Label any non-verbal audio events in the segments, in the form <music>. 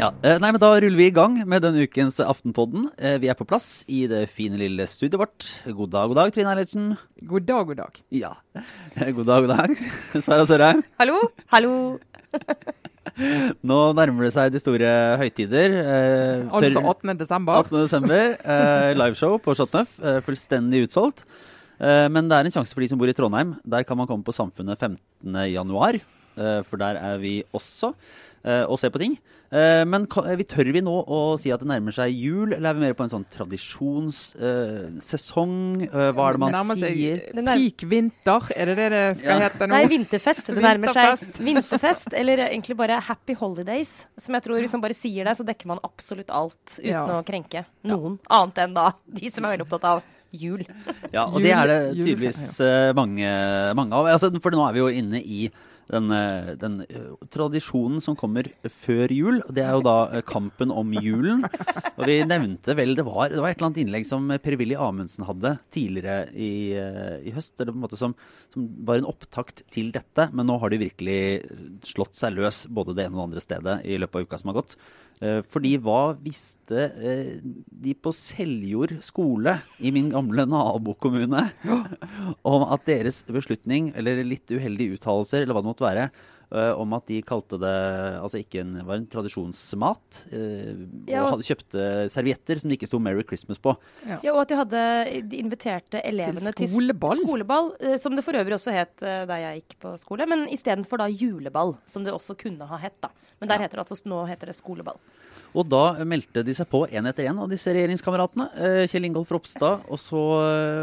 Ja, eh, nei, men Da ruller vi i gang med denne ukens Aftenpodden. Eh, Vi er på plass i det fine lille studioet vårt. God dag, god dag, Trine Eilertsen. God dag, god dag. Ja. <laughs> God dag, god dag, <laughs> Sara Sørheim. Hallo? Hallo? <laughs> Nå nærmer det seg de store høytider. Eh, Altså 18. desember. 18. desember. Eh, liveshow på Shotnuff. Eh, fullstendig utsolgt. Eh, men det er en sjanse for de som bor i Trondheim. Der kan man komme på Samfunnet 15. januar. Eh, for der er vi også eh, og ser på ting. Eh, men vi tør vi nå å si at det nærmer seg jul, eller er vi mer på en sånn tradisjonssesong? Eh, hva er det man det sier? Det peak vinter, er det det det skal Ja. hete nå? Nei, vinterfest. Det nærmer seg Vinterfest. Eller egentlig bare Happy Holidays. Som jeg tror Hvis man bare sier det, så dekker man absolutt alt uten Ja. å krenke noen. Annet enn da de som er veldig opptatt av jul. Ja, og det er det tydeligvis eh, mange, mange av. Altså, for nå er vi jo inne i den, eh, den eh, tradisjonen som kommer før jul. Det er jo da kampen om julen. Og vi nevnte vel Det var, det var et eller annet innlegg som Per-Willy Amundsen hadde tidligere i, i høst. Eller på en måte som, som var en opptakt til dette. Men nå har de virkelig slått seg løs både det ene og det andre stedet i løpet av uka som har gått. Eh, Fordi hva visste eh, de på Seljord skole i min gamle nabokommune <laughs> om at deres beslutning, eller litt uheldige uttalelser, eller hva det måtte være, om at de kalte det altså ikke en, var en tradisjonsmat, eh, Ja, og hadde kjøpte servietter som det ikke sto 'Merry Christmas' på. Ja, Og at de hadde de inviterte elevene til, skoleball, skoleball. skoleball. eh, Som det for øvrig også het eh, da jeg gikk på skole. Men istedenfor da juleball, som det også kunne ha hett. da. Men der heter det altså nå heter det skoleball. Og da meldte de seg på én etter én av disse regjeringskameratene. Eh, Kjell Ingolf Ropstad og, så,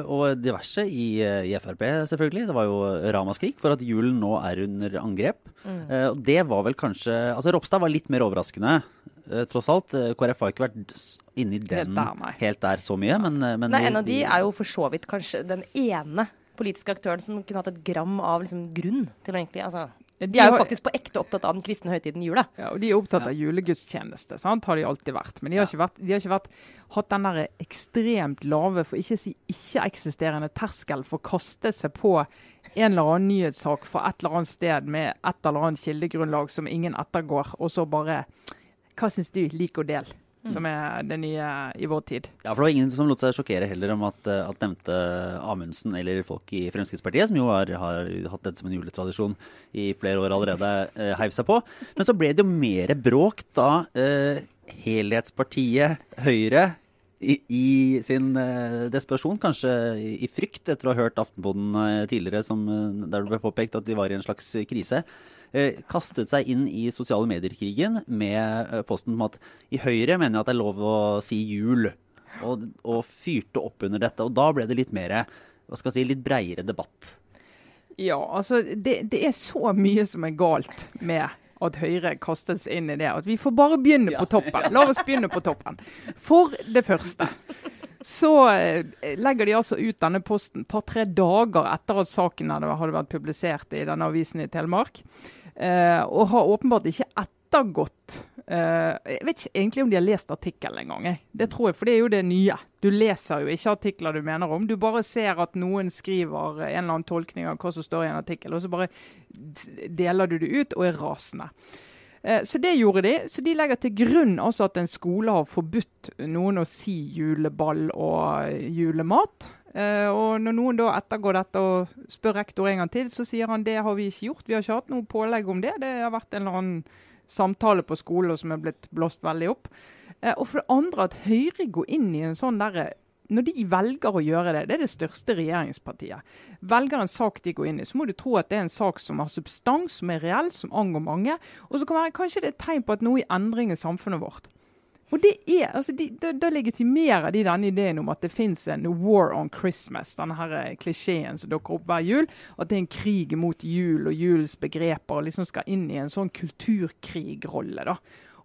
og diverse i, eh, i Frp, selvfølgelig. Det var jo ramaskrik for at julen nå er under angrep. Mm. det var vel kanskje Altså Ropstad var litt mer overraskende, eh, tross alt. Eh, KrF har ikke vært inni den Helt der, helt der så mye, men, eh, men Nei, En av de er jo for så vidt kanskje den ene politiske aktøren som kunne hatt et gram av liksom, grunn til å egentlig altså, De er jo faktisk på ekte opptatt av den kristne høytiden jula. Ja, og De er opptatt av julegudstjeneste, sant? har de alltid vært. Men de har ikke, vært, de har ikke vært, hatt den der ekstremt lave, for ikke å si ikke-eksisterende terskel for å kaste seg på en eller annen nyhetssak fra et eller annet sted med et eller annet kildegrunnlag som ingen ettergår, og så bare Hva syns du? Lik og del. Som er det nye i vår tid. Ja, for det var ingen som lot seg sjokkere heller om at, eh, at nevnte Amundsen eller folk i Fremskrittspartiet, som jo har, har hatt dette som en juletradisjon i flere år allerede, eh, heiv seg på. Men så ble det jo mer bråk da eh, helhetspartiet Høyre i, i sin eh, desperasjon, kanskje i, i frykt etter å ha hørt Aftenposten eh, tidligere, som, eh, der det ble påpekt at de var i en slags krise, kastet seg inn i sosiale medier-krigen med eh, posten om at i Høyre mener jeg at det er lov å si jul, og, og fyrte opp under dette. Og da ble det litt mer, hva skal jeg si, litt breiere debatt. Ja, altså det, det er så mye som er galt med at Høyre kastes inn i det. At vi får bare begynne på toppen. La oss begynne på toppen. For det første så eh, legger de altså ut denne posten et par-tre dager etter at saken hadde vært publisert i denne avisen i Telemark. Eh, og har åpenbart ikke ettergått eh, Jeg vet ikke egentlig om de har lest artikkelen engang. Det tror jeg, for det er jo det nye. Du leser jo ikke artikler du mener om. Du bare ser at noen skriver en eller annen tolkning av hva som står i en artikkel, og så bare deler du det ut og er rasende. Eh, Så det gjorde de. Så de legger til grunn altså at en skole har forbudt noen å si juleball og julemat. Eh, og når noen da ettergår dette og spør rektor en gang til, så sier han det har vi ikke gjort. Vi har ikke hatt noe pålegg om det. Det har vært en eller annen samtale på skolen som er blitt blåst veldig opp. Uh, og for det andre at Høyre går inn i en sånn derre når de velger å gjøre det, det er det største regjeringspartiet, velger en sak de går inn i, så må du tro at det er en sak som har substans, som er reell, som angår mange. Og så kan være, kanskje det er et tegn på at noe er endring i samfunnet vårt. Og det er, altså de, da, da legitimerer de denne ideen om at det fins en war on Christmas, denne her eh, klisjeen som dukker opp hver jul. At det er en krig mot jul og julens begreper, og liksom skal inn i en sånn kulturkrigrolle. da.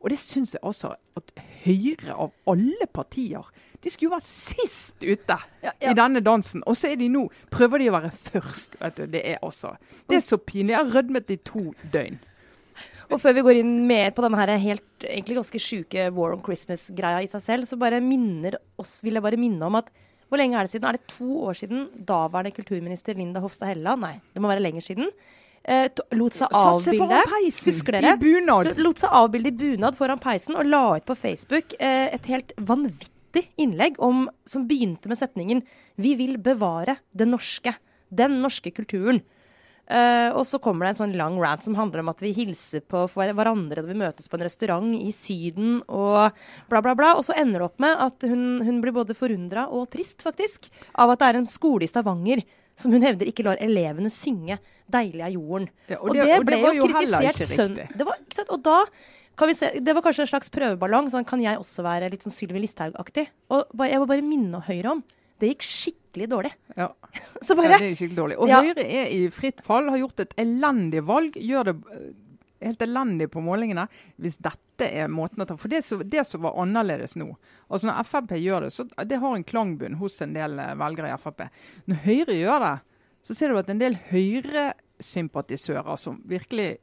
Og det syns jeg altså at Høyre av alle partier de skulle jo være sist ute Ja, ja. i denne dansen. Og så er de nå prøver de å være først. vet du. Det er også Det er så pinlig. Jeg har rødmet i to døgn. Og før vi går inn mer på denne her helt, egentlig ganske sjuke War on Christmas-greia i seg selv, så bare minner oss, vil jeg bare minne om at Hvor lenge er det siden? Er det to år siden daværende kulturminister Linda Hofstad Helleland, nei, det må være lenger siden, eh, lot seg avbilde Husker dere? i bunad. Lot seg avbilde i bunad foran peisen og la ut på Facebook eh, et helt vanvittig innlegg om, som begynte med setningen 'Vi vil bevare det norske'. Den norske kulturen. Eh, og så kommer det en sånn lang rant som handler om at vi hilser på hverandre når vi møtes på en restaurant i Syden og bla, bla, bla. Og så ender det opp med at hun, hun blir både forundra og trist, faktisk, av at det er en skole i Stavanger som hun hevder ikke lar elevene synge 'Deilig er jorden'. Ja, og, det, ble var jo heller kritisert sønn... Det var, ikke sant? Og da kan vi se, Det var kanskje en slags prøveballong. Sånn, kan jeg også være litt sånn Sylvi Listhaug-aktig? Og bare, jeg må bare minne Høyre om det gikk skikkelig dårlig. Ja. <laughs> Så Ja, det er skikkelig dårlig. Og Ja. Høyre er i fritt fall, har gjort et elendig valg. Gjør det eh, helt elendig på målingene. Hvis dette er måten å ta For det så, det som var annerledes nå altså Når Frp gjør det, så det har en klangbunn hos en del eh, velgere i Frp. Når Høyre gjør det, så ser du at en del Høyre-sympatisører som virkelig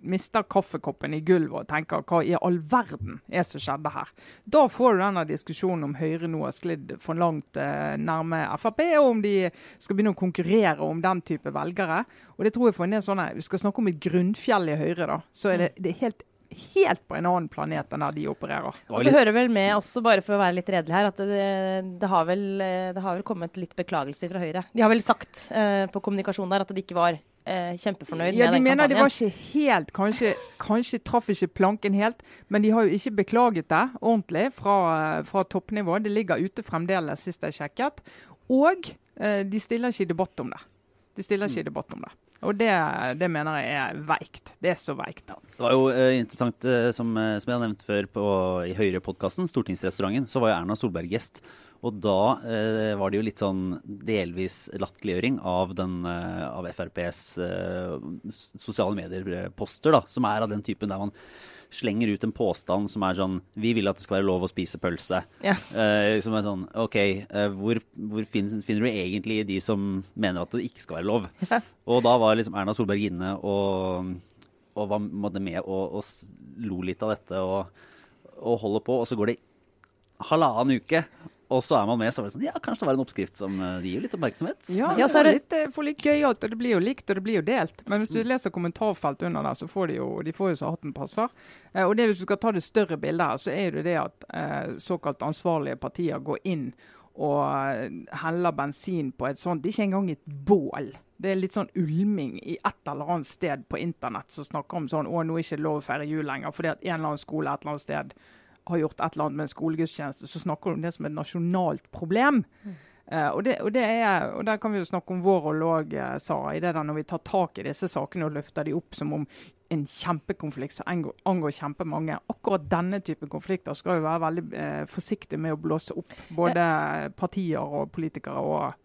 mister kaffekoppen i gulvet og tenker hva i all verden er som skjedde her. Da får du denne diskusjonen om Høyre nå har sklidd for langt eh, nærme Frp, og om de skal begynne å konkurrere om den type velgere. Og det tror jeg for en del sånne, Vi skal snakke om et grunnfjell i Høyre, da. Så er det, det er helt, helt på en annen planet enn der de opererer. Og så hører vel med også, bare for å være litt redelig her, at det, det, har, vel, eh, det har vel kommet litt beklagelser fra Høyre. De har vel sagt eh, på kommunikasjonen der at det ikke var eh, kjempefornøyd Ja, med De den mener det var ikke helt Kanskje, kanskje traff ikke planken helt, men de har jo ikke beklaget det ordentlig fra, fra toppnivå. Det ligger ute fremdeles, sist jeg sjekket. Og eh, de stiller ikke i debatt om det. De stiller ikke i debatt om det. Og det, det mener jeg er veikt. Det er så veikt. Det var jo eh, interessant, eh, som, eh, som jeg har nevnt før på, i Høyre-podkasten, Stortingsrestauranten, så var jo Erna Solberg gjest. Og da eh, var det jo litt sånn delvis latterliggjøring av, den, eh, av FrPs eh, sosiale medier-poster, da, som er av den typen der man slenger ut en påstand som er sånn Vi vil at det skal være lov å spise pølse. Ja. Eh, som er sånn OK, eh, hvor, hvor finnes, finner du egentlig de som mener at det ikke skal være lov? Og da var liksom Erna Solberg inne og, og var med og, og lo litt av dette og, og holder på. Og så går det halvannen uke, og så er man med. Så er det sånn Ja, kanskje det var en oppskrift som eh, gir litt oppmerksomhet. Ja, Ja, så er det- litt, eh, for litt gøyalt, og det blir jo likt og det blir jo delt. Men hvis du leser kommentarfelt under der, så får de jo de får jo så hatten passer. Eh, og det Hvis du skal ta det større bildet her, så er det det at eh, såkalt ansvarlige partier går inn og heller bensin på et sånt Det er ikke engang et bål. Det er litt sånn ulming i et eller annet sted på internett som snakker om sånn å, nå er det ikke lov å feire jul lenger fordi at en eller annen skole et eller annet sted har gjort et eller annet med en skolegudstjeneste, så snakker du om det som et nasjonalt problem. Eh, og, det, og, det er, og der kan vi jo snakke om vår rolle òg, uh, Sara. i det der Når vi tar tak i disse sakene og løfter de opp som om en kjempekonflikt som angår, angår kjempemange. Akkurat denne type konflikter skal vi være veldig uh, forsiktige med å blåse opp. Både partier og politikere og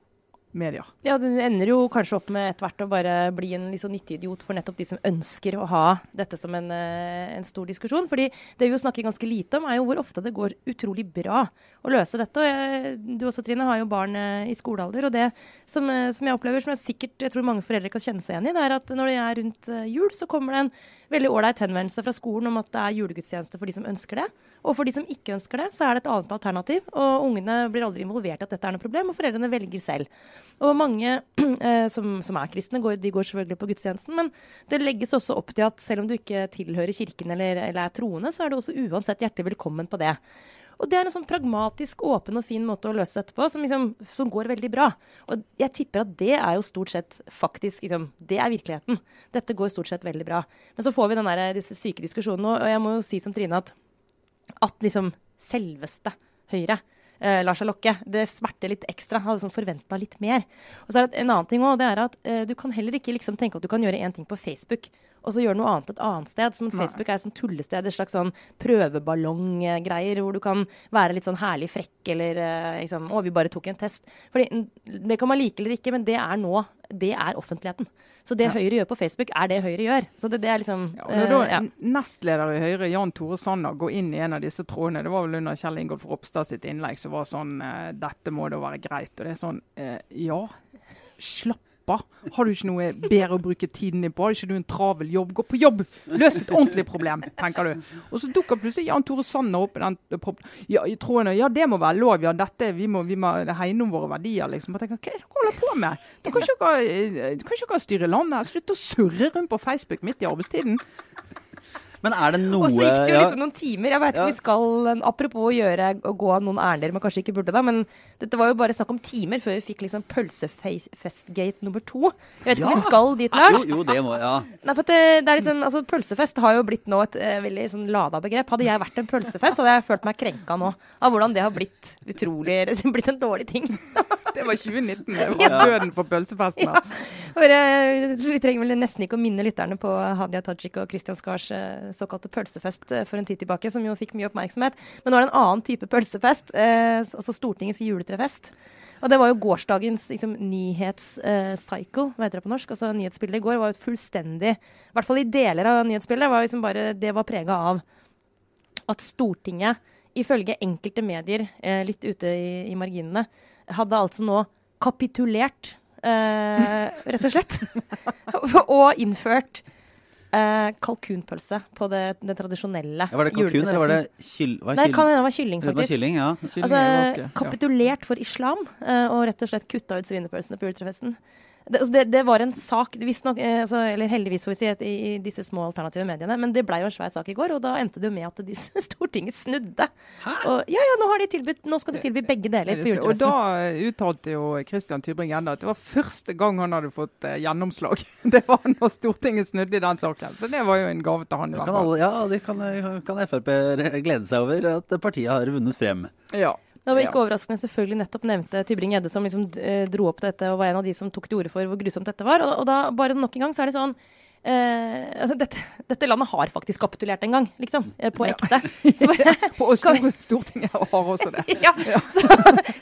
medier. Ja, du ender jo kanskje opp med etter hvert å bare bli en litt sånn nyttig idiot for nettopp de som ønsker å ha dette som en, eh, en stor diskusjon. Fordi det vi jo snakker ganske lite om, er jo hvor ofte det går utrolig bra å løse dette. Og jeg, du også, Trine, har jo barn eh, i skolealder. Og det som, eh, som jeg opplever, som jeg sikkert jeg tror mange foreldre kan kjenne seg igjen i, det er at når det er rundt jul, så kommer det en veldig ålreit henvendelse fra skolen om at det er julegudstjeneste for de som ønsker det. Og for de som ikke ønsker det, så er det et annet alternativ. Og ungene blir aldri involvert i at dette er noe problem, og foreldrene velger selv. Og mange <clears throat> eh, som, som er kristne, går, de går selvfølgelig på gudstjenesten, men det legges også opp til at selv om du ikke tilhører kirken eller, eller er troende, så er du også uansett hjertelig velkommen på det. Og det er en sånn pragmatisk, åpen og fin måte å løse dette på, som, liksom, som går veldig bra. Og jeg tipper at det er jo stort sett faktisk liksom, Det er virkeligheten. Dette går stort sett veldig bra. Men så får vi den der, disse syke diskusjonene, og jeg må jo si som Trine at at liksom selveste Høyre eh, lar seg lokke. Det smerter litt ekstra. Hadde liksom forventa litt mer. Og så er det en annen ting også, det er at eh, du kan heller ikke liksom tenke at du kan gjøre én ting på Facebook, og så gjøre noe annet et annet sted. Som Facebook er et sånt tullested, et slags sånn prøveballonggreier, hvor du kan være litt sånn herlig frekk eller liksom Å, vi bare tok en test. Fordi mm, Det kan man like eller ikke, men det er nå Det er offentligheten. Så det Ja. Høyre gjør på Facebook, er det Høyre gjør. Så det, det er liksom Ja, når da uh, ja. nestleder i Høyre, Jan Tore Sanner, går inn i en av disse trådene Det var vel under Kjell Ingolf Ropstad sitt innlegg som var sånn eh, Dette må da være greit. Og det er sånn Ja, slapp pappa. Har du ikke noe bedre å bruke tiden din på? Har ikke du en travel jobb? Gå på jobb! Løs et ordentlig problem, tenker du. Og så dukker plutselig Jan Tore Sanner opp i den ja, troen. Ja, det må være lov. Ja, dette, vi må, vi må hegne om våre verdier, liksom. Og tenker, Hva er det dere holder på med? Du kan ikke dere styre landet. Slutt å surre rundt på Facebook midt i arbeidstiden. Men er det noe Og så gikk det jo liksom noen timer. Jeg vet ikke, ja. vi skal, Apropos å gjøre, å gå noen ærender man kanskje ikke burde, da, men dette var jo bare snakk om timer før vi fikk liksom pølsefestgate nummer to. Jeg vet ikke ja. om vi skal dit, Lars? Jo, jo det må, ja. Nei, for det, det, er liksom, altså Pølsefest har jo blitt nå et uh, veldig sånn lada begrep. Hadde jeg vært en pølsefest, hadde jeg følt meg krenka nå av hvordan det har blitt utrolig <laughs> blitt en dårlig ting. det var 2019. Det var ja. døden for pølsefesten. Ja. Vi trenger vel nesten ikke å minne lytterne på Hadia Tajik og Christian Skars uh, såkalte pølsefest uh, for en tid tilbake, som jo fikk mye oppmerksomhet. Men nå er det en annen type pølsefest, altså Stortingets juletrefest. Og det var jo gårsdagens liksom, nyhetscycle, hva heter det på norsk? Altså Nyhetsbildet i går var jo fullstendig I hvert fall i deler av nyhetsbildet var liksom bare Det var prega av at Stortinget, ifølge enkelte medier eh, litt ute i, i marginene, hadde altså nå kapitulert, eh, rett og slett. <laughs> og innført eh, kalkunpølse på det, det tradisjonelle ja, Var det kalkun, eller var det kyll, var Nei, kan hende det var kylling, faktisk. Det var kylling, ja. altså, kapitulert for islam, eh, og rett og slett kutta ut svinepølsene på juletrefesten. Det, altså det, det, var en sak, nok, eh, altså, eller heldigvis får vi si, et, i, i, disse små alternative mediene, men det ble jo en svær sak i går. Og da endte det jo med at de, <laughs> Stortinget snudde. Hæ? Og, ja, ja, nå, har de tilbudt, nå skal de tilby begge deler på juletresten. Og da eh, uttalte jo Christian Tybring-Gjedde at det var første gang han hadde fått uh, gjennomslag. <laughs> det var når Stortinget snudde i den saken. Så det var jo en gave til han. Kan alle, ja, det kan, kan Frp glede seg over at partiet har vunnet frem. Ja. Det var ikke ja. overraskende selvfølgelig nettopp nevnte Tybring-Gjedde som liksom eh, dro opp dette og var en av de som tok til orde for hvor grusomt dette var. Og, og da bare nok en gang så er det sånn Eh, altså dette, dette, landet har faktisk kapitulert en gang, liksom. Eh, på ekte. <laughs> Ja. på Stortinget har også det. <laughs> ja, så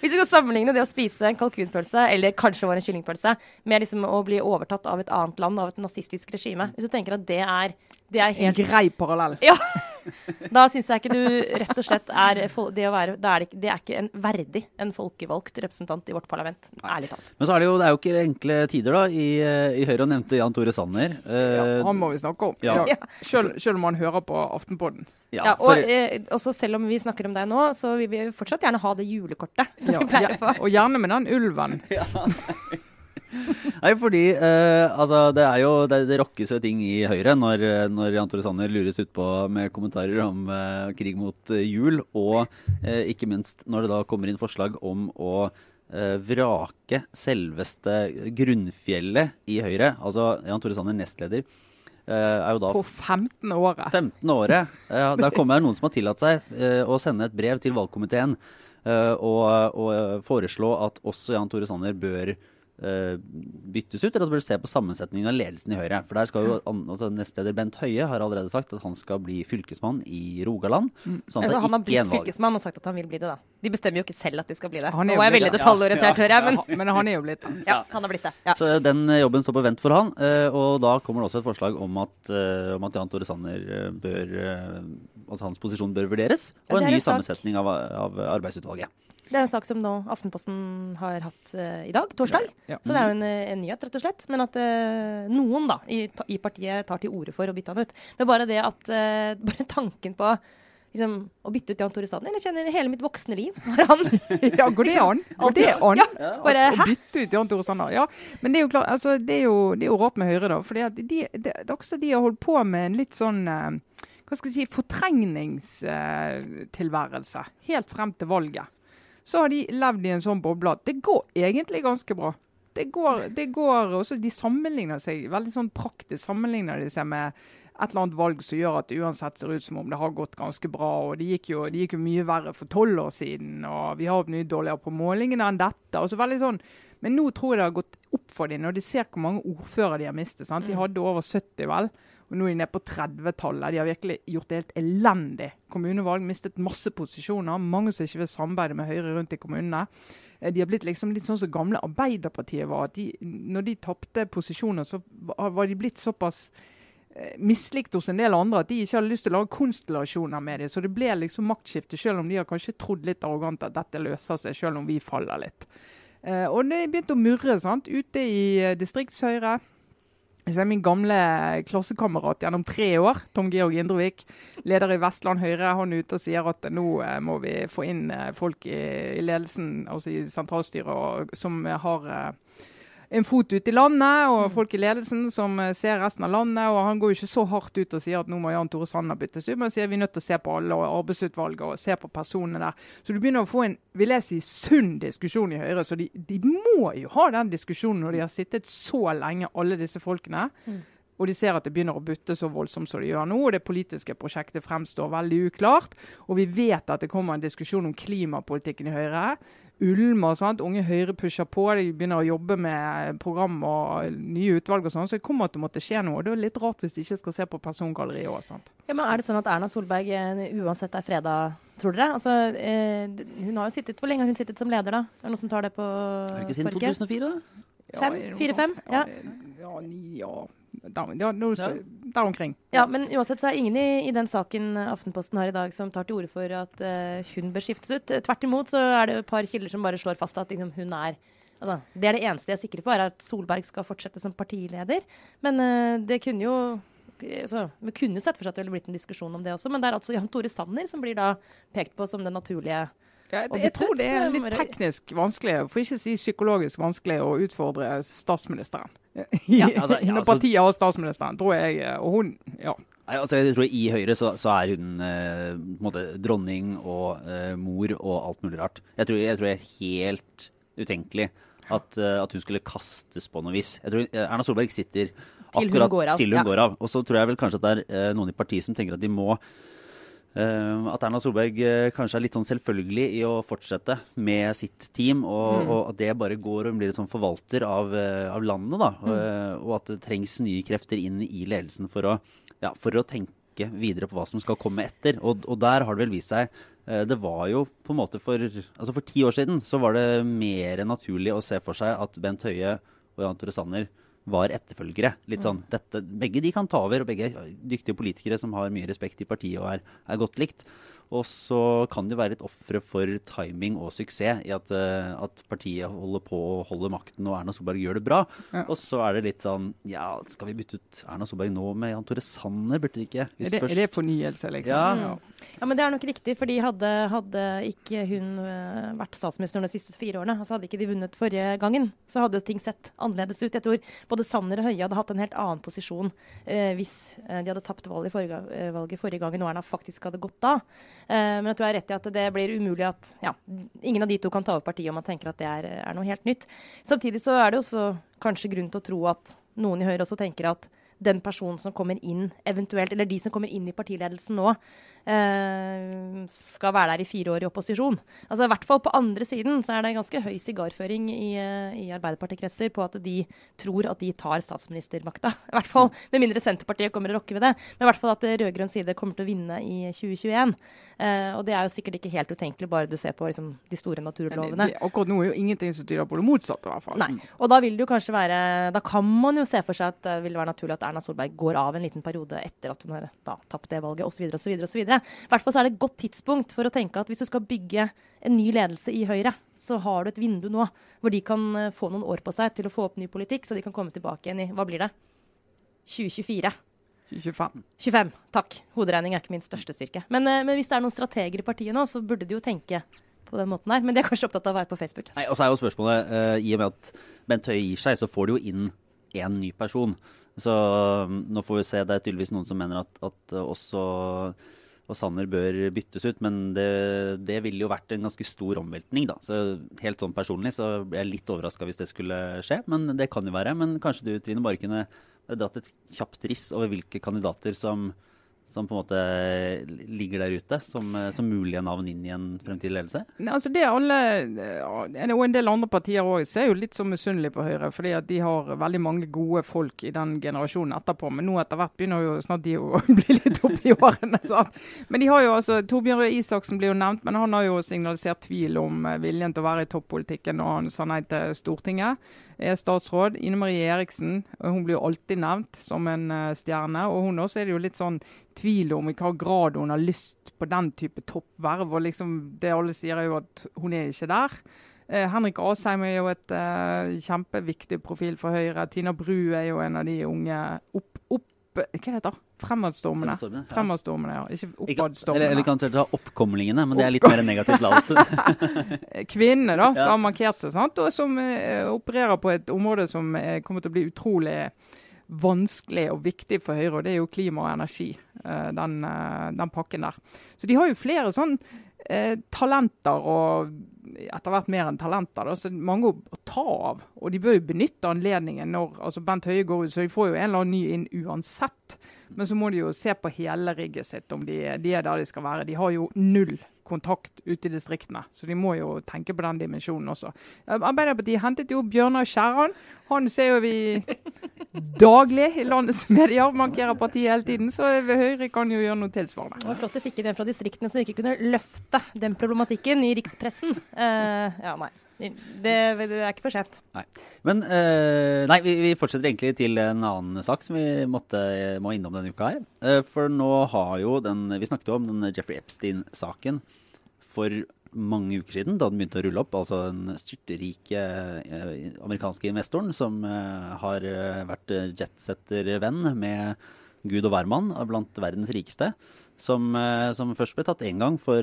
Hvis vi skal sammenligne det å spise en kalkunpølse, eller kanskje var en kyllingpølse, med liksom å bli overtatt av et annet land, av et nazistisk regime Hvis du tenker at det er, det er helt En grei parallell. Ja. Da syns jeg ikke du rett og slett er det å være det er, det er ikke en verdig en folkevalgt representant i vårt parlament. Ærlig talt. Men så er det jo det er jo ikke enkle tider da i, i Høyre, og nevnte Jan Tore Sanner. Ja, han må vi snakke om. Ja. Ja. Selv, selv, om han hører på Aftenpodden. Ja, og eh, også selv om vi snakker om deg nå, så vil vi fortsatt gjerne ha det julekortet som vi pleier å få. Og gjerne med den ulven. <laughs> Ja. Nei, <laughs> fordi eh, altså, det er jo Det, det rokkes jo ting i Høyre når, når Jan Tore Sanner lures utpå med kommentarer om eh, krig mot uh, jul, og ikke minst når det da kommer inn forslag om å vrake selveste grunnfjellet i Høyre. Altså Jan Tore Sanner, nestleder. er jo da På 15 året. 15 året. Ja, der kommer det noen som har tillatt seg å sende et brev til valgkomiteen og, og foreslå at også Jan Tore Sanner bør byttes ut, eller at du bør se på sammensetningen av ledelsen i Høyre. For der skal jo altså, Nestleder Bent Høie har allerede sagt at han skal bli fylkesmann i Rogaland. Mm. Sånn altså, han har blitt fylkesmann og sagt at han vil bli det, da. De bestemmer jo ikke selv at de skal bli det. Nå er jeg veldig detaljorientert, hører jeg. Men, men han er jo blitt det. Ja, han har blitt det. Ja. Så den jobben står på vent for han. Uh, og da kommer det også et forslag om at, uh, om at Jan Tore Sanner bør Altså hans posisjon bør vurderes, og en ny sammensetning av, av arbeidsutvalget. Det er en sak som nå Aftenposten har hatt uh, i dag, torsdag. Ja, ja. Så det er jo en, eh, en, nyhet, rett og slett. Men at uh, noen da, i, i, partiet tar til orde for å bytte han ut. Men bare det at uh, <laughs> Bare tanken på liksom, å bytte ut Jan Tore Sanner Jeg kjenner hele mitt voksne liv har han <laughs> Ja, går det an? Går det an? Ja, bare, å bytte ut Jan Tore Sanner? Ja. Men det er jo klart, altså, det, er jo, det er jo rart med Høyre, da. For de, det, det, er også de har holdt på med en litt sånn hva skal jeg si, fortrengningstilværelse helt frem til valget så har de levd i en sånn boble det går egentlig ganske bra. Det går, det går også De sammenligner seg veldig sånn praktisk sammenligner de seg med et eller annet valg som gjør at det uansett ser ut som om det har gått ganske bra. og Det gikk jo, det gikk jo mye verre for tolv år siden, og vi har mye dårligere på målingene enn dette. og så veldig sånn, Men nå tror jeg det har gått opp for dem når de ser hvor mange ordførere de har mistet. sant? De mm. hadde over 70, vel. Og nå er de nede på 30-tallet. De har virkelig gjort det helt elendig. Kommunevalg mistet masse posisjoner. Mange som ikke vil samarbeide med Høyre rundt i kommunene. Eh, de har blitt liksom litt sånn som gamle Arbeiderpartiet var. at de, Når de tapte posisjoner, så var de blitt såpass eh, mislikt hos en del andre at de ikke hadde lyst til å lage konstellasjoner med dem. Så det ble liksom maktskifte, selv om de har kanskje trodd litt arrogant at dette løser seg, selv om vi faller litt. Eh, og det begynte å murre sant? ute i eh, distriktshøyre. Jeg er min gamle klassekamerat gjennom tre år, Tom Georg Indrevik, leder i Vestland Høyre, han er ute og sier at nå eh, må vi få inn eh, folk i, i ledelsen, altså i sentralstyret, som har eh, en fot ute i landet, og Mm. folk i ledelsen som eh, ser resten av landet. og Han går jo ikke så hardt ut og sier at nå må Jan Tore Sanner byttes ut, men sier vi er nødt til å se på alle og arbeidsutvalget og se på personene der. Så du begynner å få en vil jeg si, sunn diskusjon i Høyre. Så de, de må jo ha den diskusjonen når de har sittet så lenge, alle disse folkene. Mm. Og de ser at det begynner å butte så voldsomt som det gjør nå. og Det politiske prosjektet fremstår veldig uklart. Og vi vet at det kommer en diskusjon om klimapolitikken i Høyre. Ulmer, sant? Unge Høyre pusher på. De begynner å jobbe med program og nye utvalg og sånn. Så det kommer til å måtte skje noe. Det er litt rart hvis de ikke skal se på persongalleriet òg. Ja, men er det sånn at Erna Solberg eh, uansett er freda, tror dere? Altså, eh, hun har jo sittet, Hvor lenge har hun sittet som leder, da? Er det noen som tar det på Er det ikke siden 2004, da? Fem? Fire-fem? Ja. Ja. ja, ni, ja. Der, ja, nå der omkring. Ja, men uansett så er ingen i, i den saken Aftenposten har i dag som tar til orde for at uh, hun bør skiftes ut. Tvert imot så er det et par kilder som bare slår fast at liksom, hun er altså, Det er det eneste de er sikre på, er at Solberg skal fortsette som partileder. Men uh, det kunne jo så, Vi kunne sett for seg at det ville blitt en diskusjon om det også, men det er altså Jan Tore Sanner som blir da pekt på som den naturlige Ja, jeg, jeg tror det er eh, litt teknisk vanskelig, for ikke å si psykologisk vanskelig, å utfordre statsministeren. Ja, <laughs> altså, ja, Når <laughs> altså- partiet har statsministeren, tror jeg. Og hun ja. Altså jeg tror I Høyre så, så er hun eh, måte dronning og eh, mor og alt mulig rart. Jeg tror, jeg tror det er helt utenkelig at, eh, at hun skulle kastes på noe vis. Jeg tror eh, Erna Solberg sitter Til hun akkurat går av, til hun ja. går av. Og så tror jeg vel kanskje at det er eh, noen i partiet som tenker at de må eh, at Erna Solberg eh, kanskje er litt sånn selvfølgelig i å fortsette med sitt team, og, Mm. og at det bare går og blir en sånn forvalter av, eh, av landet. da, og, eh, og at det trengs nye krefter inn i ledelsen for å, ja, for å tenke videre på hva som skal komme etter. Og, og der har det vel vist seg Det var jo på en måte for altså for ti år siden så var det mer naturlig å se for seg at Bent Høie og Jan Tore Sanner var etterfølgere. Litt sånn, dette, begge de kan ta over, og begge er dyktige politikere som har mye respekt i partiet og er, er godt likt. Og så kan det være et ofre for timing og suksess i at, eh, at partiet holder på å holde makten og Erna Solberg gjør det bra. Ja. Og så er det litt sånn Ja, skal vi bytte ut Erna Solberg nå med Jan Tore Sanner? Burde det ikke? Hvis Er, det, først- er det fornyelse, liksom? Ja. Ja, men det er nok riktig, fordi hadde, hadde ikke hun eh, vært statsminister de siste fire årene, altså hadde ikke de vunnet forrige gangen, så hadde ting sett annerledes ut. Jeg tror både Sanner og Høie hadde hatt en helt annen posisjon eh, hvis eh, de hadde tapt valget forrige, valget forrige gangen og Erna faktisk hadde gått av. Eh, men tror jeg er rett i at det blir umulig at ja, ingen av de to kan ta over partiet om man tenker at det er, er noe helt nytt. Samtidig så er det også kanskje grunn til å tro at noen i Høyre også tenker at den personen som kommer inn, eventuelt, eller de som kommer inn i partiledelsen nå, eh, skal være der i fire år i opposisjon. Altså i hvert fall På andre siden så er det ganske høy sigarføring i, eh, i Arbeiderpartikretser på at de tror at de tar statsministermakta. <laughs> I hvert fall, Med mindre Senterpartiet kommer og rokker ved det. Men i hvert fall at eh, rød-grønn side kommer til å vinne i 2021. Eh, og det er jo sikkert ikke helt utenkelig, bare du ser på liksom, de store naturlovene. det, det, akkurat nå er jo ingenting som tyder på det motsatte, i hvert fall. Nei. Og da vil det jo kanskje være Da kan man jo se for seg at det vil være naturlig at Erna Solberg går av en liten periode etter at hun har da, tapt det valget, osv. osv. I hvert fall så er det et godt tidspunkt for å tenke at hvis du skal bygge en ny ledelse i Høyre, så har du et vindu nå hvor de kan eh, få noen år på seg til å få opp ny politikk, så de kan komme tilbake igjen i Hva blir det? 2024. 25. 25. Takk. Hoderegning er ikke min største styrke. Men, eh, men hvis det er noen strateger i partiet nå, så burde de jo tenke på den måten her. Men de er kanskje opptatt av å være på Facebook. Nei, og så er jo spørsmålet, uh, i og med at Bent Høie gir seg, så får de jo inn én ny person. Så um, nå får vi se. Det er tydeligvis noen som mener at, at uh, også og Sanner bør byttes ut, men det, det ville jo vært en ganske stor omveltning, da. Så helt sånn personlig så blir jeg litt overraska hvis det skulle skje, men det kan jo være. Men kanskje du, Trine, bare kunne dratt et kjapt riss over hvilke kandidater som, som på en måte ligger der ute som, som mulige navn inn i en fremtidig ledelse? Nei, altså det alle, eh, og En del andre partier òg ser jo litt så misunnelige på Høyre, fordi at de har veldig mange gode folk i den generasjonen etterpå. Men nå etter hvert begynner jo snart de å <laughs> bli litt opp i årene. Sant? Men de har jo altså, Torbjørn Røe Isaksen blir jo nevnt, men han har jo signalisert tvil om eh, viljen til å være i toppolitikken når han sa nei til Stortinget. Er statsråd. Ine Marie Eriksen hun blir jo alltid nevnt som en eh, stjerne. Og hun også er det jo litt sånn tvil om i hva grad hun har lyst på den type toppverv. og liksom Det alle sier er jo at hun er ikke der. Eh, Henrik Asheim er jo et eh, kjempeviktig profil for Høyre. Tina Bru er jo en av de unge opp, opp Hva heter det? Fremadstormene. Fremadstormene, ja. Fremadstormene, ja. Ikke eller, oppadstormene. eller kan du ta oppkomlingene, men det er litt mer negativt lavt. <laughs> kvinnene da, som har markert seg, sant? og som eh, opererer på et område som eh, kommer til å bli utrolig vanskelig og viktig for Høyre, og det er jo klima og energi. eh, den, eh, den pakken der. Så de har jo flere sånn eh, talenter, og etter hvert mer enn talenter. Da, så mange å, ta av. Og de bør jo benytte anledningen når altså Bent Høie går ut, så de får jo en eller annen ny inn uansett. Men så må de jo se på hele rigget sitt, om de, de er der de skal være. De har jo null kontakt ute i distriktene, så de må jo tenke på den dimensjonen også. Arbeiderpartiet hentet jo Bjørnar Skjæran. Han ser jo vi daglig i landets medier, markerer partiet hele tiden. Så Høyre kan jo gjøre noe tilsvarende. Det var flott du fikk inn en fra distriktene som ikke kunne løfte den problematikken i rikspressen. Uh, ja, nei. Det, det er ikke for sent. Men uh, nei, vi, vi fortsetter egentlig til en annen sak som vi måtte, må innom denne uka her. Uh, for nå har jo den Vi snakket jo om den Jeffrey Epstein-saken for mange uker siden, da den begynte å rulle opp. Altså den styrterike eh, amerikanske investoren som eh, har eh, vært jetsettervenn med gud og hvermann blant verdens rikeste. Som, som først ble tatt én gang for,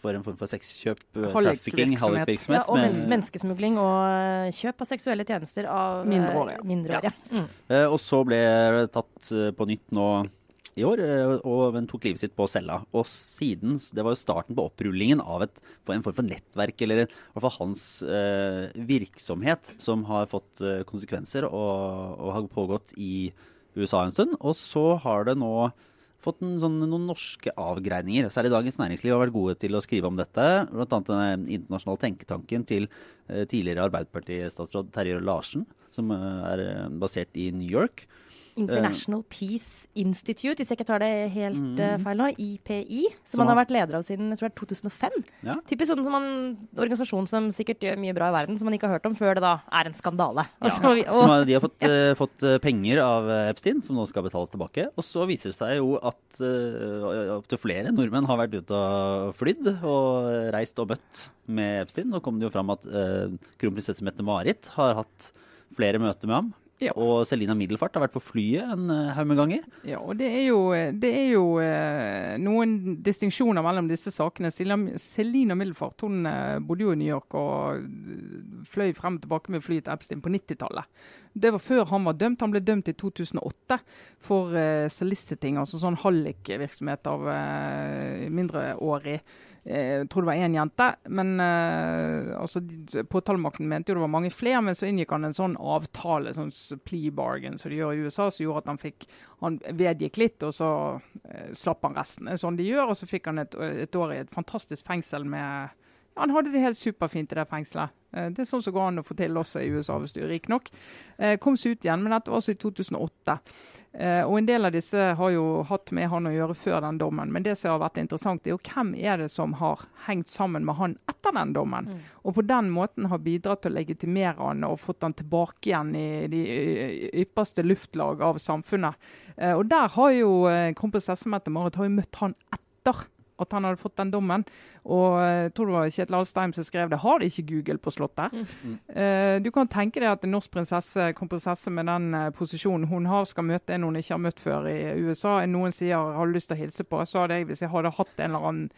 for en form for sexkjøp, trafficking, Hallikvirksomhet. Ja, og men menneskesmugling og kjøp av seksuelle tjenester av mindreårige. Mindreårige. Ja. Mm. Eh, og så ble det tatt på nytt nå i år, eh, og men tok livet sitt på cella. Og siden, Det var jo starten på opprullingen av et, en form for nettverk, eller i hvert fall hans eh, virksomhet, som har fått eh, konsekvenser og, og har pågått i USA en stund. Og så har det nå fått en, sånn, noen norske avgreininger. Særlig Dagens Næringsliv har vært gode til å skrive om dette. Blant annet den internasjonale tenketanken til eh, tidligere Arbeiderparti-statsråd Terje Larsen, som eh, er eh, basert i New York. International Peace Institute, hvis jeg ikke tar det helt uh, feil nå, IPI, som, Som han har vært leder av siden jeg tror det er 2005. Ja. Typisk sånn som en organisasjon som sikkert gjør mye bra i verden, som man ikke har hørt om før det da er en skandale. Så- Som og, har, de har fått, uh, fått penger av Epstein, som nå skal betales tilbake. Og så viser det seg jo at uh, opptil flere nordmenn har vært ute og flydd og reist og møtt med Epstein. Nå kom det jo fram at uh, kronprinsesse Mette-Marit har hatt flere møter med ham. Ja. Og Selina Middelfart har vært på flyet en eh, haug med ganger. Ja, og det er jo, det er jo eh, noen distinksjoner mellom disse sakene. Selina, Selina Middelfart hun eh, bodde jo i New York og eh, fløy frem og tilbake med fly til Epstein på 90-tallet. Det var før han var dømt. Han ble dømt i 2008 for eh, soliciting, altså sånn hallikvirksomhet av eh, mindreårig. Eh, Jeg tror det var én jente, men eh, altså, påtalemakten mente jo det var mange flere. Men så inngikk han en sånn avtale, sånn plea bargain, som de gjør i USA, som gjorde at han fikk Han vedgikk litt, og så eh, slapp han resten. Sånn de gjør, og så fikk han et, et år i et fantastisk fengsel med Han hadde det helt superfint i det fengselet. Eh, Det er sånn som går an å få til også i USA hvis du er rik nok. Eh, Kom seg ut igjen, men dette var altså i 2008. Eh, og En del av disse har jo hatt med han å gjøre før den dommen. Men det som har vært interessant, er jo hvem er det som har hengt sammen med han etter den dommen. Og på den måten har bidratt til å legitimere han og fått han tilbake igjen i de ypperste luftlag av samfunnet. Og der har jo kronprinsesse Mette-Marit møtt han etter at han hadde fått den dommen. Og eh, jeg tror det var Kjetil Alstein som skrev det. Har de ikke Google på Slottet? Eh, du kan tenke deg at en norsk prinsesse, kronprinsesse med den uh, posisjonen hun har, skal møte en hun ikke har møtt før i USA. Noen sier har lyst til å hilse på, så hadde jeg, hvis jeg hadde hatt en eller annen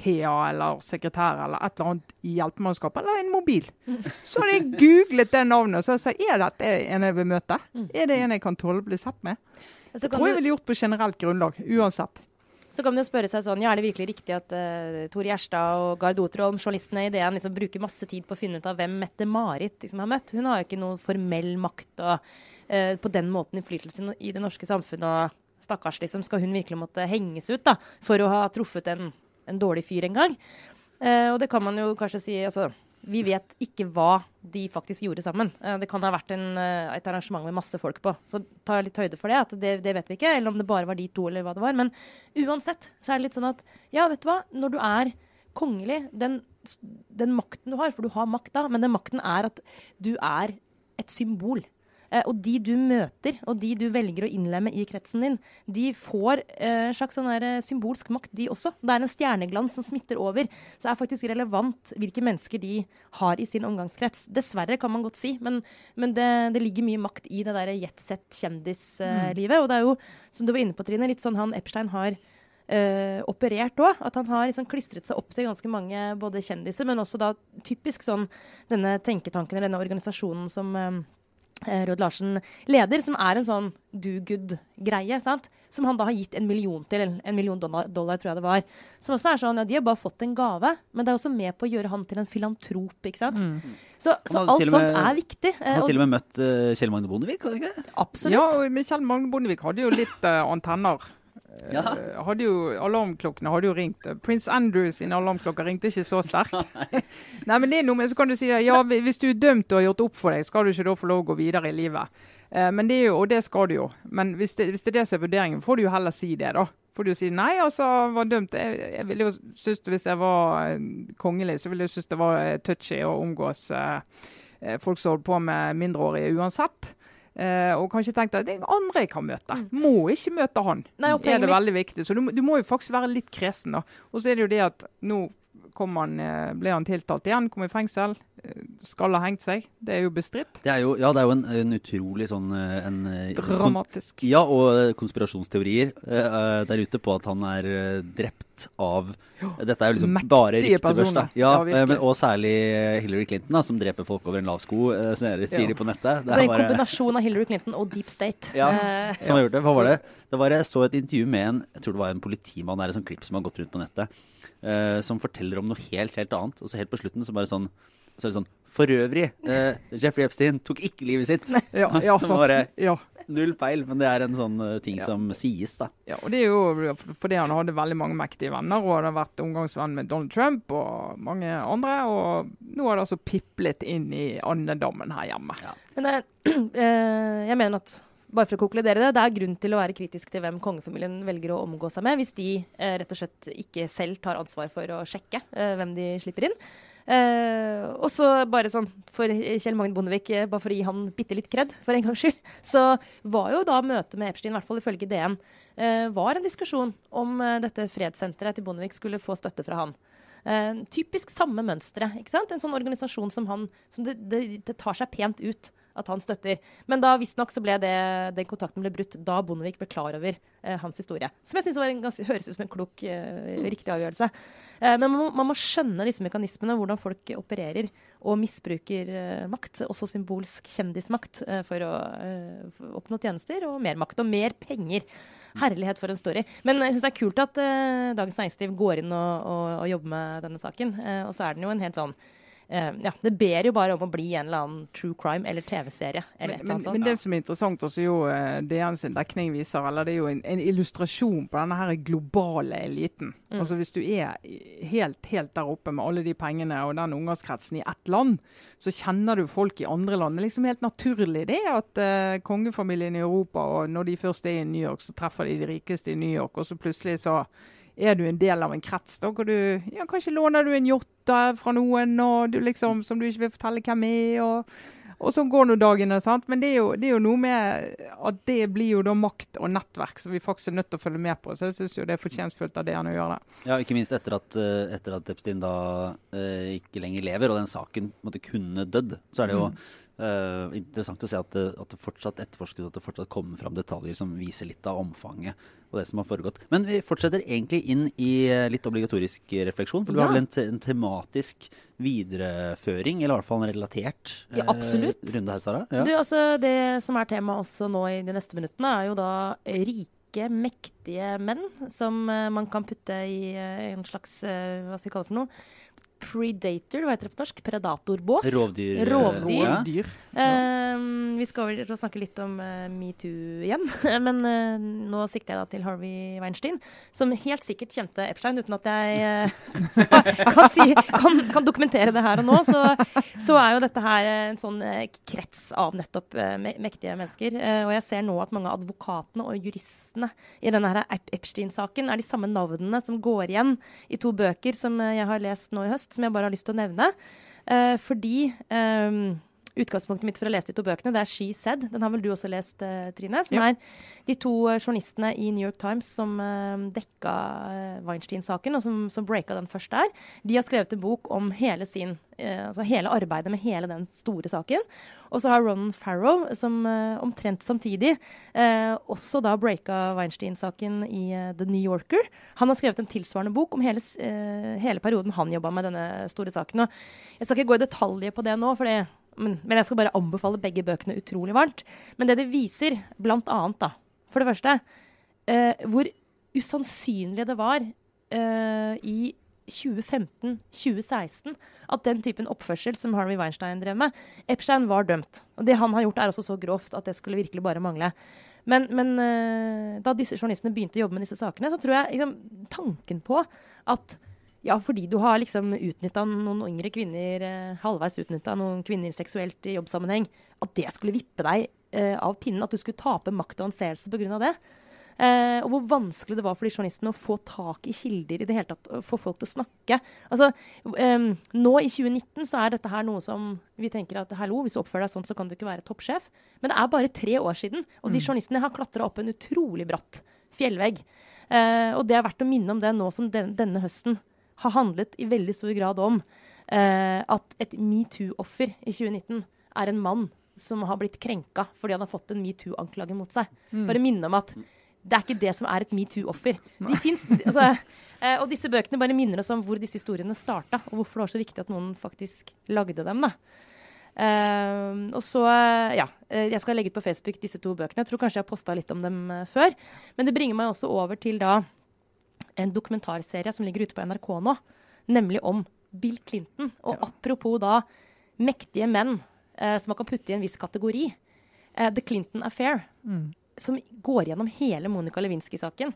PA eller sekretær eller et eller annet hjelpemannskap, eller en mobil. Så hadde jeg googlet det navnet og så hadde jeg sagt er dette en jeg vil møte. Er det en jeg kan tåle å bli sett med? så, Det tror jeg ville gjort på generelt grunnlag, uansett. Så kan man jo spørre seg sånn, ja, er det virkelig riktig at uh, Tor Gjerstad og Gard Otrolm, journalistene i DN, liksom bruker masse tid på å finne ut av hvem Mette-Marit liksom har møtt? Hun har jo ikke noen formell makt og uh, på den måten innflytelse i det norske samfunnet. og Stakkars, liksom, skal hun virkelig måtte henges ut da, for å ha truffet en, en dårlig fyr en gang? Uh, og det kan man jo kanskje si altså, Vi vet ikke hva de faktisk gjorde sammen. Eh, det kan ha vært en, eh, et arrangement med masse folk på. Så ta litt høyde for det. at det, det vet vi ikke. Eller om det bare var de to, eller hva det var. Men uansett så er det litt sånn at ja, vet du hva. Når du er kongelig, den, den makten du har, for du har makt da, men den makten er at du er et symbol. Eh, og de du møter, og de du velger å innlemme i kretsen din, de får eh, en slags sånn der, eh, symbolsk makt, de også. Det er en stjerneglans som smitter over. Så det er faktisk relevant hvilke mennesker de har i sin omgangskrets. Dessverre, kan man godt si, men, men det, det, ligger mye makt i det derre jetsett-kjendislivet. Mm. Og det er jo, som du var inne på, Trine, litt sånn han Epstein har uh, operert òg. At han har liksom klistret seg opp til ganske mange både kjendiser, men også da typisk sånn denne tenketanken eller denne organisasjonen som um, Rød Larsen leder, som er en sånn do good-greie. Som han da har gitt en million til. En million dollar, dollar, tror jeg det var. Som også er sånn, ja, De har bare fått en gave, men det er også med på å gjøre han til en filantrop. ikke sant? Mm. Så, så alt med, sånt er viktig. Han har til og med møtt uh, Kjell Magne Bondevik? hadde ikke Absolutt. Ja, men Kjell Magne Bondevik hadde jo litt uh, antenner. Ja. Uh, hadde jo, alarmklokkene hadde jo ringt. Prins Andrew sine alarmklokker ringte ikke så sterkt. <laughs> <laughs> Nei, men det er noe med, så kan du si ja, Hvis du er dømt og har gjort opp for deg, skal du ikke da få lov å gå videre i livet. Eh, men det er jo, Og det skal du jo. Men hvis det, hvis det er det som er vurderingen, får du jo heller si det, da. Får du jo si nei, altså var dømt. Jeg, jeg ville jo synes Hvis jeg var eh, kongelig, så ville jeg synes det var touchy å omgås eh, folk som holdt på med mindreårige uansett. Uh, og kanskje tenkte at det er andre jeg kan møte. Mm. Må ikke møte han. Nei, er det veldig viktig. Så du, du, må jo faktisk være litt kresen. da. Og så er det jo det at nå han, eh, ble han tiltalt igjen, kom i fengsel. Eh, skal ha hengt seg. Det er jo bestridt. Det er jo, ja, det er jo en, en utrolig sånn en, Dramatisk. Ja, og konspirasjonsteorier uh, der ute på at han er drept av jo, Dette er jo liksom bare ryktebørs. Ja, ja men, og særlig Hillary Clinton, da, som dreper folk over en lav sko, uh, sier ja. de på nettet. Det er en kombinasjon av Hillary Clinton og Deep State. Ja, som har gjort det. Hva var det? Det var, jeg så et intervju med en jeg tror det var en politimann, det er et sånt klipp som har gått rundt på nettet uh, som forteller om noe helt, helt annet. Og så helt på slutten så bare sånn, så er det sånn For øvrig, eh, Jeffrey Epstein tok ikke livet sitt. <laughs> ja, ja, <laughs> bare, ja. Null peil, men det er en sånn uh, ting ja. som sies, da. Ja, og det er jo fordi han hadde veldig mange mektige venner, og hadde vært omgangsvenn med Donald Trump og mange andre. Og nå har det altså piplet inn i andedammen her hjemme. Ja. Men det, <clears throat> jeg mener at bare for å konkludere det, det er grunn til å være kritisk til hvem kongefamilien velger å omgå seg med, hvis de eh, rett og slett ikke selv tar ansvar for å sjekke eh, hvem de slipper inn. Eh, og så bare sånn for Kjell Magne Bondevik, eh, bare for å gi han bitte litt kred, for en gangs skyld, <laughs> så var jo da møtet med Epstein, i hvert fall ifølge DN, eh, var en diskusjon om eh, dette fredssenteret til Bondevik skulle få støtte fra han. typisk samme mønstre. ikke sant? En sånn organisasjon som han, som det, det, det tar seg pent ut at han støtter. Men da visstnok så ble det, den kontakten ble brutt da Bondevik ble klar over eh, hans historie. Som jeg syns høres ut som en klok, eh, riktig avgjørelse. Eh, men man må, man må, skjønne disse mekanismene, hvordan folk opererer og misbruker eh, makt, også symbolsk kjendismakt, eh, for å eh, oppnå tjenester og mer makt og mer penger. Herlighet for en story. Men jeg syns det er kult at Dagens Næringsliv går inn og, og, og jobber med denne saken. og så er den jo en helt sånn ja, det ber jo bare om å bli en eller annen true crime eller TV-serie. Men, men, men, det som er interessant, også jo uh, DN sin dekning viser, eller det er jo en, en illustrasjon på denne her globale eliten. Mm. Altså Hvis du er helt, helt der oppe med alle de pengene og den omgangskretsen i ett land, så kjenner du folk i andre land. Det er liksom helt naturlig det at uh, kongefamilien i Europa, og når de først er i New York, så treffer de de rikeste i New York, og så plutselig så er du en del av en krets. Da hvor du, ja, Kanskje låner du en jotta fra noen og du liksom, som du ikke vil fortelle hvem er. og og så går nå dagene. sant? Men det er, jo, det er, jo, noe med at det blir jo da makt og nettverk som vi faktisk er nødt til å følge med på. Så jeg syns jo det er fortjenstfullt av det han gjør det. Ja, ikke minst etter at, eh, etter at Epstein da uh, ikke lenger lever, og den saken måtte kunne dødd. Så er det jo mm. Uh, interessant å se at det, at det fortsatt etterforskes, at det fortsatt kommer fram detaljer som viser litt av omfanget og det som har foregått. Men vi fortsetter egentlig inn i eh, litt obligatorisk refleksjon. For du ja. har vel en, te en, tematisk videreføring, eller i hvert fall en relatert ja, absolutt. Uh, runde her, Sara? Ja. Du, altså, det som er tema også nå i de neste minuttene, er jo da rike mektige menn som uh, man kan putte i en slags hva skal vi kalle det for noe? Predator, hva heter det på norsk? Predatorbås. Rovdyr. Rovdyr. Ja. Um, vi skal vel snakke litt om uh, metoo igjen, <laughs> men uh, nå sikter jeg da til Harvey Weinstein, som helt sikkert kjente Epstein, uten at jeg <laughs> uh, kan, si, kan, kan, dokumentere det her og nå. Så, så, er jo dette her en sånn krets av nettopp me mektige mennesker. og jeg ser nå at mange av advokatene og juristene i denne her Epstein-saken er de samme navnene som går igjen i to bøker som jeg har lest nå i høst som jeg bare har lyst til å nevne. Uh, fordi um, utgangspunktet mitt for å lese de to bøkene, det er She Said. Den har vel du også lest, uh, Trine? Som Ja. er de to uh, journalistene i New York Times som uh, dekka Weinstein-saken, og som, som breaka den først der. De har skrevet en bok om hele sin altså hele arbeidet med hele den store saken. Og så har Ron Farrow, som omtrent samtidig uh, også da breaka Weinstein-saken i uh, The New Yorker. Han har skrevet en tilsvarende bok om hele, uh, hele perioden han jobba med denne store saken. Og jeg skal ikke gå i detaljer på det nå, for det, men, men jeg skal bare anbefale begge bøkene utrolig varmt. Men det det viser, blant annet, da, for det første, eh, hvor usannsynlig det var eh, i 2015-2016 at den typen oppførsel som Harvey Weinstein drev med Epstein var dømt. Og det han har gjort, er også så grovt at det skulle virkelig bare mangle. Men, men eh, da disse journalistene begynte å jobbe med disse sakene, så tror jeg liksom, tanken på at ja, fordi du har liksom utnytta noen yngre kvinner, eh, halvveis utnytta noen kvinner seksuelt i jobbsammenheng, at det skulle vippe deg eh, av pinnen, at du skulle tape makt og anseelse pga. det. Eh, og hvor vanskelig det var for de journalistene å få tak i kilder i det hele tatt, få folk til å snakke. Altså, eh, nå i 2019 så er dette her noe som vi tenker at hallo, hvis du oppfører deg sånn, så kan du ikke være toppsjef. Men det er bare tre år siden, og de journalistene har klatra opp en utrolig bratt fjellvegg. Eh, og det er verdt å minne om det nå som den, denne høsten har handlet i veldig stor grad om eh, at et metoo-offer i 2019 er en mann som har blitt krenka fordi han har fått en metoo-anklage mot seg. Bare minne om at det er ikke det som er et metoo-offer. De altså, eh, og disse bøkene bare minner oss om hvor disse historiene starta, og hvorfor det var så viktig at noen faktisk lagde dem. da. Uh, og så, uh, ja, uh, Jeg skal legge ut på Facebook disse to bøkene. Jeg tror kanskje jeg har posta litt om dem før. Men det bringer meg også over til da en dokumentarserie som ligger ute på NRK nå, nemlig om Bill Clinton. Og apropos da mektige menn eh, som man kan putte i en viss kategori. eh, The Clinton Affair, som går gjennom hele Monica Lewinsky-saken.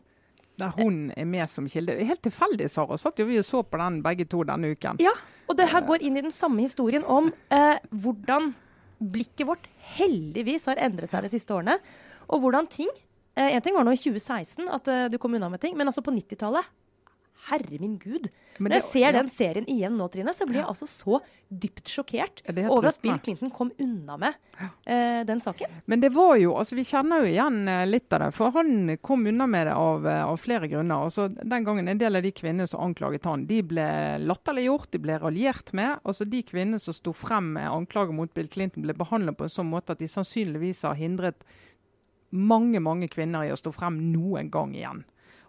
Der hun er med som kilde. Helt tilfeldig, Sara. Satt jo vi og så på den begge to denne uken. Ja, og det her går inn i den samme historien om eh, hvordan blikket vårt heldigvis har endret seg de siste årene. Og hvordan ting eh, En ting var nå i 2016 at eh, du kom unna med ting, men altså på 90-tallet Herre min gud. Men Når jeg ser ja. den serien igjen nå, Trine, så blir jeg altså så dypt sjokkert er over at. Bill Clinton kom unna med eh, den saken. Men det var jo, altså vi kjenner jo igjen eh, litt av det. For han kom unna med det av, eh, av flere grunner. Altså Den gangen en del av de kvinnene som anklaget han, de ble latterliggjort, de ble raljert med. Altså De kvinnene som sto frem med anklager mot Bill Clinton, ble behandlet på en sånn måte at de sannsynligvis har hindret mange mange kvinner i å stå frem noen gang igjen.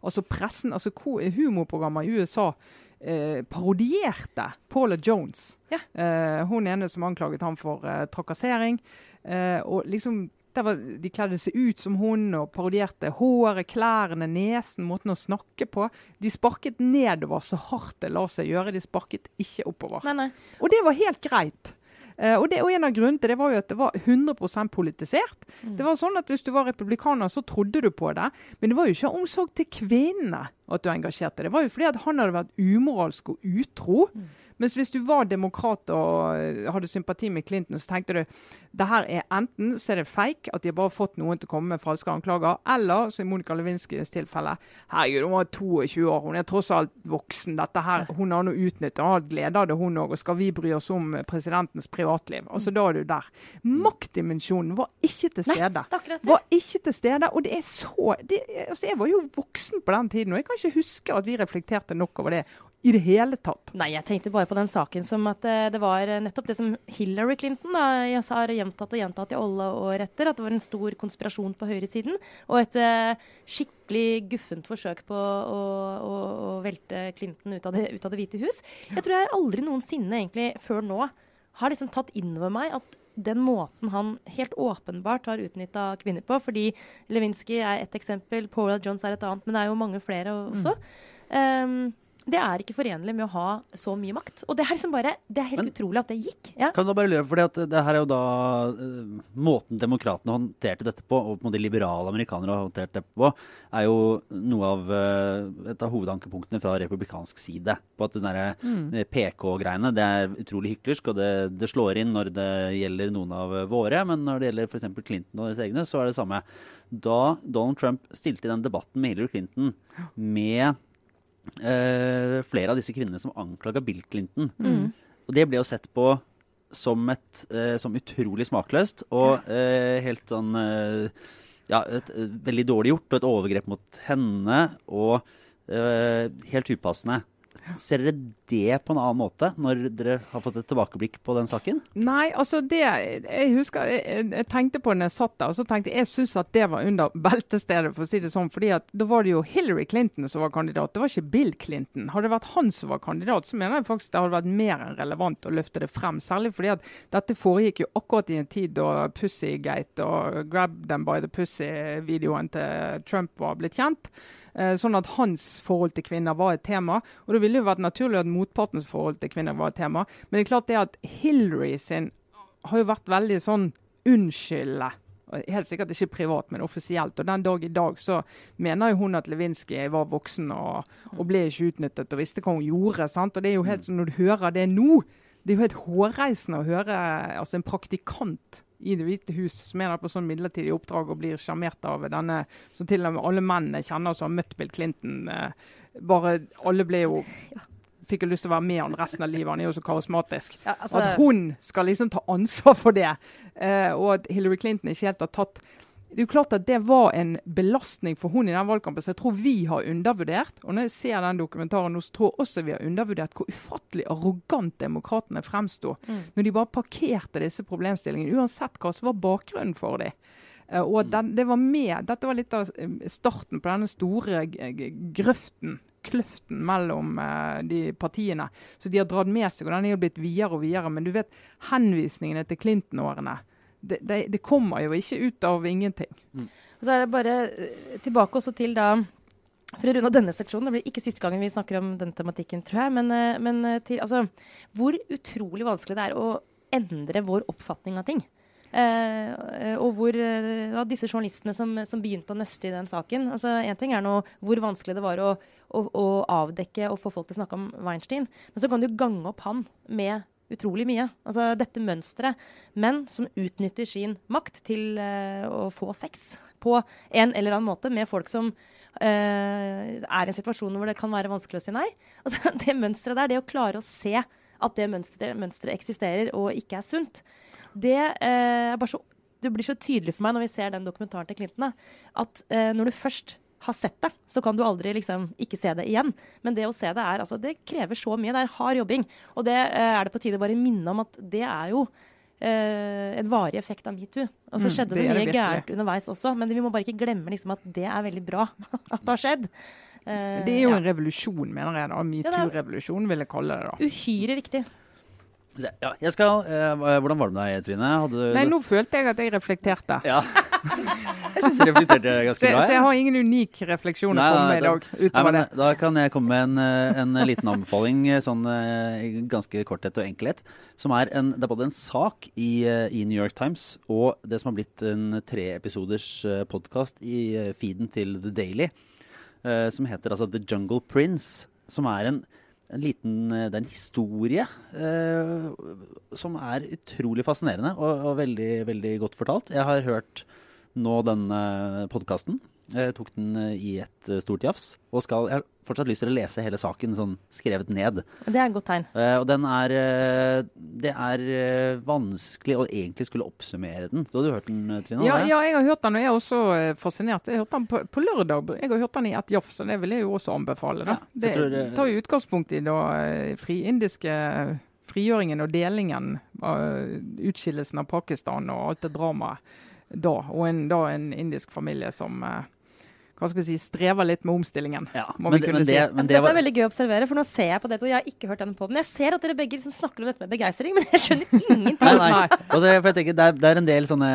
Altså pressen, altså Humorprogrammer i USA eh, parodierte Paula Jones. Ja. Eh, hun ene som anklaget ham for eh, trakassering. Eh, og liksom var, De kledde seg ut som hun og parodierte håret, klærne, nesen, måten å snakke på. De sparket nedover så hardt det lar seg gjøre. De sparket ikke oppover. Nei, nei. Og det var helt greit. Eh, og, det, og en av grunnene til det var jo at det var 100% politisert. Det var sånn at Hvis du var republikaner, så trodde du på det. Men det var jo ikke omsorg til kvinnene at du engasjerte. Det var jo fordi at han hadde vært umoralsk og utro. Mens hvis du var demokrat og eh, hadde sympati med Clinton, så tenkte du det her er enten så er det fake, at de har bare fått noen til å komme med falske anklager, eller så i Monica Lewinsky's tilfelle Herregud, hun var 22 år, hun er tross alt voksen. Dette her, Hun har nå utnyttet og har glede av det, hun òg. Og skal vi bry oss om presidentens privatliv? Altså, Da er du der. Maktdimensjonen var ikke til Nei, stede. det. Var ikke til stede. Og det er så det, altså Jeg var jo voksen på den tiden, og jeg kan ikke huske at vi reflekterte nok over det i det hele tatt. Nei, jeg tenkte bare på den saken som at eh, det var eh, nettopp det som Hillary Clinton da, har gjentatt og gjentatt i alle år etter, at det var en stor konspirasjon på høyresiden, og et eh, skikkelig guffent forsøk på å, å, å velte Clinton ut av, det, ut av Det hvite hus. Jeg tror jeg aldri noensinne egentlig før nå har liksom tatt inn over meg at den måten han helt åpenbart har utnytta kvinner på, fordi Lewinsky er ett eksempel, Paula Jones er et annet, men det er jo mange flere også. Um, det er ikke forenlig med å ha så mye makt. Og det er liksom bare, det er helt Men- utrolig at det gikk. Ja. Kan du bare lure, fordi at det her er jo da uh, Måten demokratene håndterte dette på, og på en liberale amerikanere har håndtert det på, er jo noe av uh, et av hovedankepunktene fra republikansk side. På at den derre mm. PK-greiene det er utrolig hyklersk, og det, det slår inn når det gjelder noen av våre, men når det gjelder f.eks. Clinton og deres egne, så er det samme. Da Donald Trump stilte i den debatten med Hillary Clinton med eh, flere av disse kvinnene som anklaga Bill Clinton. Og det ble jo sett på som, et, eh, som utrolig smakløst og eh, helt sånn eh, Ja, et, et, veldig dårlig gjort, og et overgrep mot henne, og eh, helt upassende. Ser dere det på en annen måte, når dere har fått et tilbakeblikk på den saken? Nei, altså det Jeg husker jeg, jeg tenkte på når jeg satt der, og så tenkte jeg jeg syns at det var under beltestedet, for å si det sånn. fordi at da var det jo Hillary Clinton som var kandidat, det var ikke Bill Clinton. Hadde det vært han som var kandidat, så mener jeg faktisk det hadde vært mer enn relevant å løfte det frem. Særlig fordi at dette foregikk jo akkurat i en tid da Pussygate og Grab them by the pussy-videoen til Trump var blitt kjent. Eh, sånn at hans forhold til kvinner var et tema. Og det ville jo vært naturlig at motpartens forhold til kvinner var et tema. Men det er klart det at Hillary sin har jo vært veldig sånn unnskylde. Helt sikkert ikke privat, men offisielt. Og den dag i dag så mener jo hun at Lewinsky var voksen og, og, ble ikke utnyttet og visste hva hun gjorde. sant? Og det er jo helt sånn Når du hører det nå, det er jo helt hårreisende å høre altså en praktikant i Det hvite hus, som er der på sånn midlertidig oppdrag og blir sjarmert av denne som til og med alle mennene kjenner som har møtt Bill Clinton. Eh, bare Alle ble jo Fikk jo lyst til å være med han resten av livet. Han er jo så karismatisk. Ja, altså, At hun skal liksom ta ansvar for det, eh, og at Hillary Clinton ikke helt har tatt det er jo klart at det var en belastning for hun i den valgkampen så jeg tror vi har undervurdert. Og når jeg ser den dokumentaren nå, så tror jeg også vi har undervurdert hvor ufattelig arrogant demokratene fremsto Mm. når de bare parkerte disse problemstillingene, uansett hva som var bakgrunnen for dem. Eh, og den, det var med, Dette var litt av eh, starten på denne store grøften, kløften mellom eh, de partiene. Så de har dratt med seg, og den er jo blitt videre og videre. Men du vet, henvisningene til Clinton-årene, det, det, det kommer jo ikke ut av ingenting. Og så er det bare eh, tilbake også til da For å runde av denne seksjonen, det blir ikke siste gangen vi snakker om den tematikken, tror jeg, men, eh, men eh, til altså Hvor utrolig vanskelig det er å endre vår oppfatning av ting. Eh, eh, og hvor eh, ja, disse journalistene som, som begynte å nøste i den saken altså Én ting er nå hvor vanskelig det var å, å, å avdekke og få folk til å snakke om Weinstein, men så kan du gange opp han med utrolig mye. Altså dette mønsteret. Menn som utnytter sin makt til eh, å få sex på en eller annen måte med folk som eh, er i en situasjon hvor det kan være vanskelig å si nei. Altså <laughs> det mønsteret der, det å klare å se at det mønsteret, mønsteret eksisterer og ikke er sunt, det eh, er bare så det blir så tydelig for meg når vi ser den dokumentaren til Clinton, at eh, når du først har sett det, så kan du aldri liksom ikke se det igjen. Men det å se det er, altså, det krever så mye. Det er hard jobbing. Og det eh, er det på tide å bare minne om at det er jo eh, en varig effekt av metoo. Og så Mm, skjedde det det, det mye gærent underveis også, men vi må bare ikke glemme liksom, at det er veldig bra <laughs> at det har skjedd. Eh, Det er jo ja. en revolusjon, mener jeg. da. Metoo-revolusjon, vil jeg kalle det. da. Uhyre viktig. Ja, jeg skal, eh, hvordan var det med deg, Trine? Hadde du Nei, nå følte jeg at jeg reflekterte. Ja. <laughs> jeg syns du reflekterte ganske bra. så jeg har ingen unik refleksjon å komme med i da- dag. Nei, utover men, det. da kan jeg komme med en, eh, en liten anbefaling, eh, sånn eh, ganske korthet og enkelhet. Som er en, det er både en sak i, eh, i New York Times og det som har blitt en treepisoders podkast i eh, feeden til The Daily, eh, som heter altså The Jungle Prince. Som er en, en liten eh, Det er en historie eh, som er utrolig fascinerende og, og veldig, veldig godt fortalt. Jeg har hørt nå denne podkasten. Jeg tok den eh, i et eh, stort jafs. Og skal, jeg fortsatt lyst til å lese hele saken sånn skrevet ned. Det er et godt tegn. Uh, og den er uh, Det er uh, vanskelig å egentlig skulle oppsummere den. Du hadde hørt den, Trine? Ja, ja, jeg har hørt den, og jeg er også fascinert. Jeg hørte den på, på lørdag. Jeg har hørt den i ett jafs, så det vil jeg jo også anbefale. da. Ja, det tror, tar jo utgangspunkt i da friindiske frigjøringen og delingen utskillelsen av Pakistan og alt det dramaet da. Og en, da en indisk familie som hva skal vi si, strever litt med omstillingen. Ja, må men, vi det- kunne men, det, si. men det var er veldig gøy å observere, for nå ser jeg på dette, og jeg har ikke hørt denne podden. Jeg ser at dere begge liksom snakker om dette med begeistring, men jeg skjønner ingenting. Nei, nei. Altså, for jeg tenker, det, er, det er en del sånne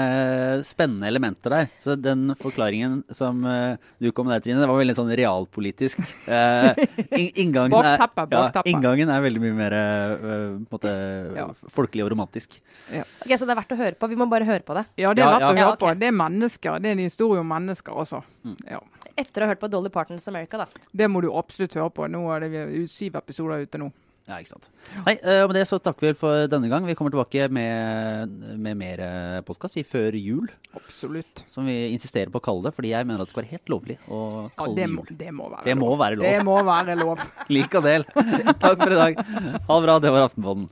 spennende elementer der. Så den forklaringen som uh, du kom med der, Trine, det var veldig sånn realpolitisk. <laughs> Uh, in inngangen, er. Ja, inngangen er veldig mye mer uh, måte, Ja. folkelig og romantisk. Ok, Så det er verdt å høre på. Vi må bare høre på det. Ja, det er Ja, verdt ja. å høre Ja, på. Det er mennesker. Det er en historie om mennesker også. Mm. Ja. Etter å ha hørt på Dolly Partons America, da. Det må du absolutt høre på. Nå er det syv episoder ute nå. Ja, ikke sant. Nei, og Med det så takker vi for denne gang. Vi kommer tilbake med, med mer podkast før jul. Absolutt. Som vi insisterer på å kalle det, fordi jeg mener at det skal være helt lovlig å Ja, kalle det, det jul. det må være Det må lov. være lov. Det må være lov. <laughs> Lik og del. Takk for i dag. Ha det bra. Det var Aftenpodden.